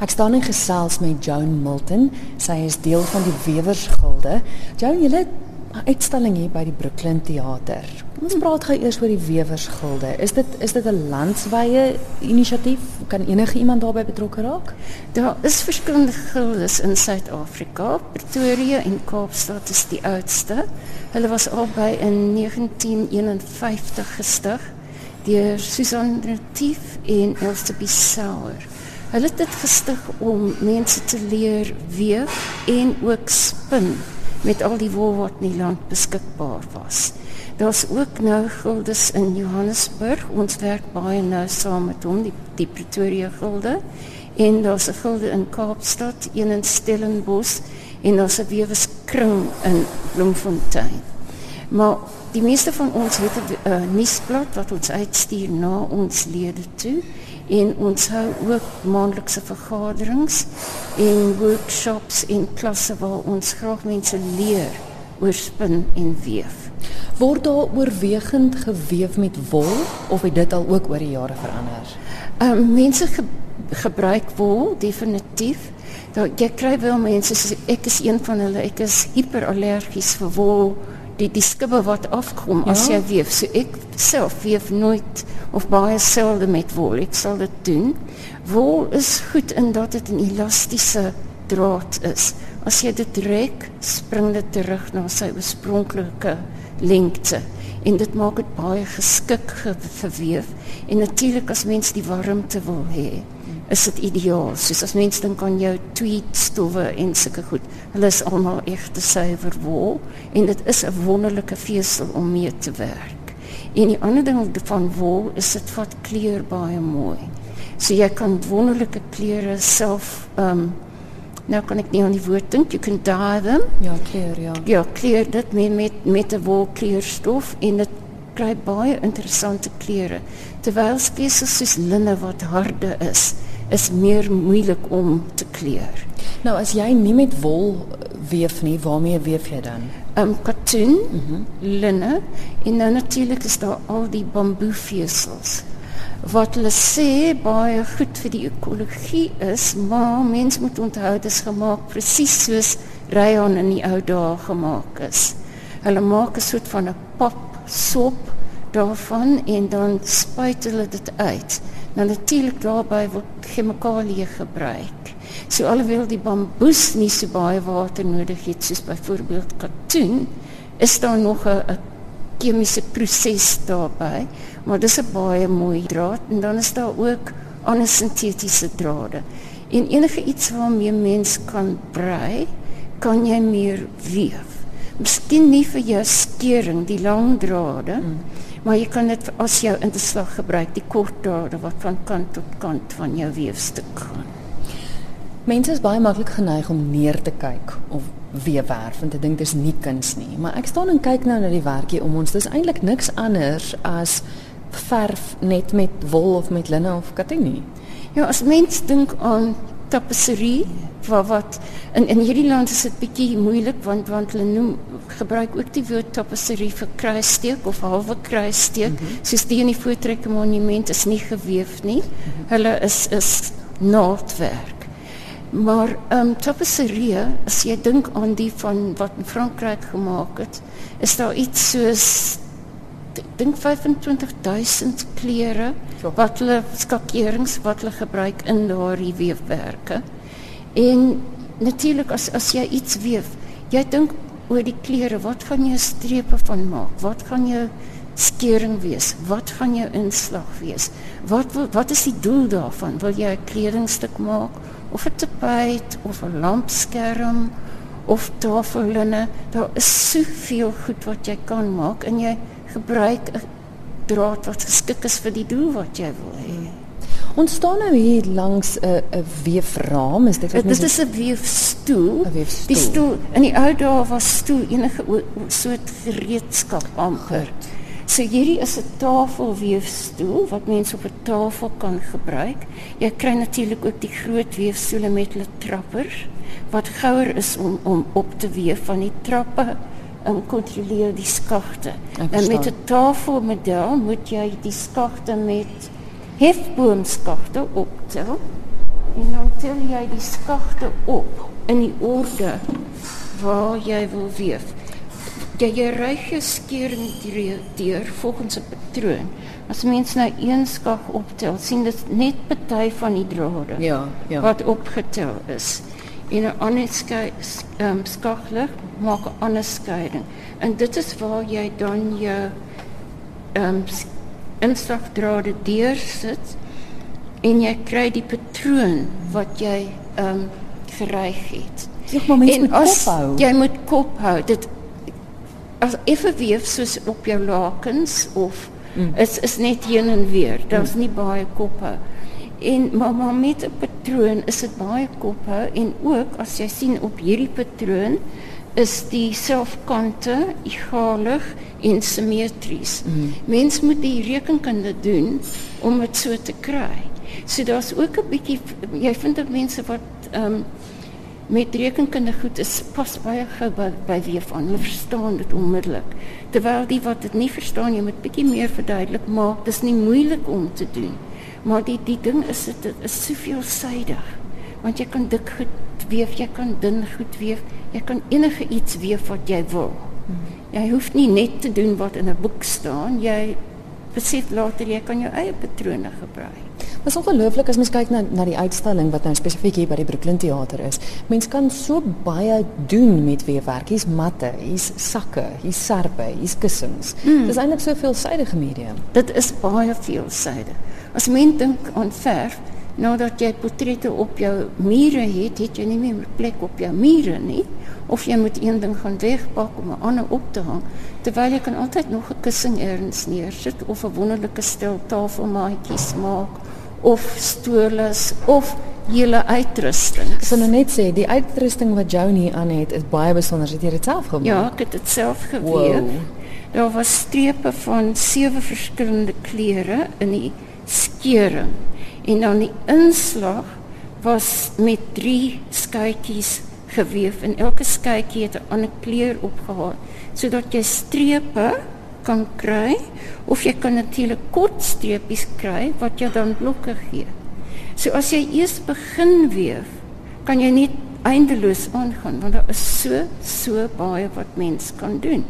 Ek staan in gesels met Joan Milton. Sy is deel van die Wewersgilde. Joan, jy het 'n uitstalling hier by die Brooklyn Theater. Ons praat gou eers oor die Wewersgilde. Is dit is dit 'n landwyse inisiatief? Kan enige iemand daarbey betrokke raak? Daar is verskillende gildes in Suid-Afrika. Pretoria en Kaapstad is die oudste. Hulle was albei in 1951 gestig deur Susan Retief en Elsie Bissauer. Hulle het dit gestig om mense te leer weef en ook spin met al die wol wat in die land beskikbaar was. Daar's ook nou gildes in Johannesburg. Ons werk baie nou saam met hom, die, die Pretoria gilde. En daar's 'n gilde in Kaapstad, een in Stellenbosch en daar's 'n weweskring in Bloemfontein. Maar die meeste van ons het 'n uh, nuusblad wat ons uitstuur na ons lede toe en ons hou ook maandelikse vergaderings en workshops en klasse waar ons graag mense leer oor spin en weef. Word daar oorwegend geweef met wol of het dit al ook oor die jare verander? Ehm um, mense ge gebruik wol definitief. Daar jy kry wel mense ek is een van hulle, ek is hiperallergies vir wol die die skubbe wat afkom ja? as jy weef. So ek self weef nooit of baie selde met wol. Ek sal dit doen. Wol is goed in dat dit 'n elastiese draad is. As jy dit rek, spring dit terug na sy oorspronklike lengte en dit maak dit baie geskik vir weef. En natuurlik as mens die warmte wil hê, is dit ideaal. Soos as mense dink aan jou tweed stowwe en sulke goed. Hulle is almal egte suiwer wol en dit is 'n wonderlike vesel om mee te werk. En die ander ding van wol is dit vat kleur baie mooi. So jy kan wonderlike kleure self ehm um, nou kan ek nie aan die woord. You can dye them. Ja, kleur, ja. Ja, kleur dit met met met 'n wolkleurstof en dit kry baie interessante kleure. Terwyl spesies soos linne wat harde is, is meer moeilik om te kleur. Nou as jy nie met wol weef nie, waarmee weef jy dan? Um katoen, mm -hmm. linne en dan natuurlik is daar al die bamboevesels. Wat hulle sê baie goed vir die ekologie is, maar mens moet onthou dit is gemaak presies soos rayon in die ou dae gemaak is. Hulle maak 'n soort van 'n pap sop daarvan en dan spuit hulle dit uit. Nou natuurlik daarbey word chemikalieë gebruik. So alhoewel die bamboes nie so baie water nodig het soos byvoorbeeld katoen, is daar nog 'n chemiese proses daarbey, maar dis 'n baie mooi draad en dan is daar ook ander sintetiese drade. En enige iets waarmee mens kan brei, kan jy meer weef. Miskien nie vir jou skering, die lang drade. Mm maar jy kan dit as jou inslag gebruik die kort drade wat van kant tot kant van jou weefstuk gaan. Mense is baie maklik geneig om neer te kyk of weefwerf en te dink dis nie kuns nie, maar ek staan en kyk nou na die werkie om ons. Dis eintlik niks anders as verf net met wol of met linne of katoen nie. Ja, as mens dink aan tapisserie wat wat in in hierdie land is dit bietjie moeilik want want hulle noem gebruik ook die woord tapisserie vir kruissteek of halwe kruissteek. Mm -hmm. Soos die in die voortrekke monument is nie geweef nie. -hmm. Hulle is is naaldwerk. Maar ehm um, tapisserie, as jy dink aan die van wat in Frankryk gemaak het, is daar iets soos dink 25000 klere wat hulle skakerings wat hulle gebruik in daardie weefwerke. En natuurlik as as jy iets weef, jy dink oor die klere, wat gaan jy strepe van maak? Wat gaan jou skering wees? Wat gaan jou inslag wees? Wat wat is die doel daarvan? Wil jy 'n kledingstuk maak of 'n tapijt of 'n lampskerm of tafellinne? Daar is soveel goed wat jy kan maak en jy gebruik 'n draad wat geskik is vir die doel wat jy wil hê. Ons staan nou hier langs 'n 'n weefraam, is dit? Dit is 'n weefstoel. weefstoel. Die stoel in die ou dae was stoel enige soort gereedskap amper. So hierdie is 'n tafelweefstoel wat mense op 'n tafel kan gebruik. Jy kry natuurlik ook die groot weefstoele met hulle trappers wat gouer is om om op te weef van die trappe en kontroleer die skagte. En met 'n tafelmodel moet jy die skagte met hefboomskagte optel en dan tel jy die skagte op in die orde waar jy wil weef. Jy jy ryg jou skering deur, deur volgens 'n patroon. As mens nou een skag optel, sien dit net party van die drade Ja, ja. wat opgetel is. En 'n ander skei um, skaglig maak 'n ander skeiding. En dit is waar jy dan jou ehm um, inslagdrade deursit en jy kry die patroon wat jy ehm um, gereig het. Ja, maar mens En moet as kop hou. Jy moet kop hou. Dit as effe weef soos op jou lakens of mm. is is net heen en weer. Daar's mm. nie baie kop hou. En maar, maar met 'n patroon is dit baie kop hou en ook as jy sien op hierdie patroon is die selfkante egalig en simmetries. Mm. Mens moet die rekenkunde doen om dit so te kry. So daar's ook 'n bietjie jy vind dat mense wat ehm um, met rekenkunde goed is pas baie gou by, by weef aan. Hulle verstaan dit onmiddellik. Terwyl die wat dit nie verstaan, jy moet bietjie meer verduidelik, maar dis nie moeilik om te doen. Maar die die ding is dit dit is soveelsidig. Want jy kan dik goed weef, jy kan dun goed weef, jy kan enige iets weef wat jy wil. Jy hoef nie net te doen wat in 'n boek staan. Jy besef later jy kan jou eie patrone gebruik. Dit is ongelooflik as mens kyk na na die uitstalling wat nou spesifiek hier by die Brooklyn Theater is. Mens kan so baie doen met weefwerk. Hier's matte, hier's sakke, hier's serpe, hier's kussings. Mm. Dis eintlik so veelsidige medium. Dit is baie veelsidig. As mens dink aan verf, nadat jy portrette op jou mure het, het jy nie meer plek op jou mure nie. Of jy moet een ding gaan wegpak om 'n ander op te hang, terwyl jy kan altyd nog 'n kussing ergens neersit of 'n wonderlike stil tafelmaatjies maak of stoles of hele uitrusting. Ek sal nou net sê die uitrusting wat Joan hier aan het is baie besonder. Het jy dit self gemaak? Ja, ek het dit self geweef. Wow. Daar was strepe van sewe verskillende kleure in die skering. En dan die inslag was met drie skytjies geweef en elke skytjie het 'n ander kleur opgehaal sodat jy strepe kan kry of jy kan natuurlik kort streepies kry wat jou dan blokke gee. So as jy eers begin weef, kan jy net eindeloos aangaan want daar is so so baie wat mens kan doen.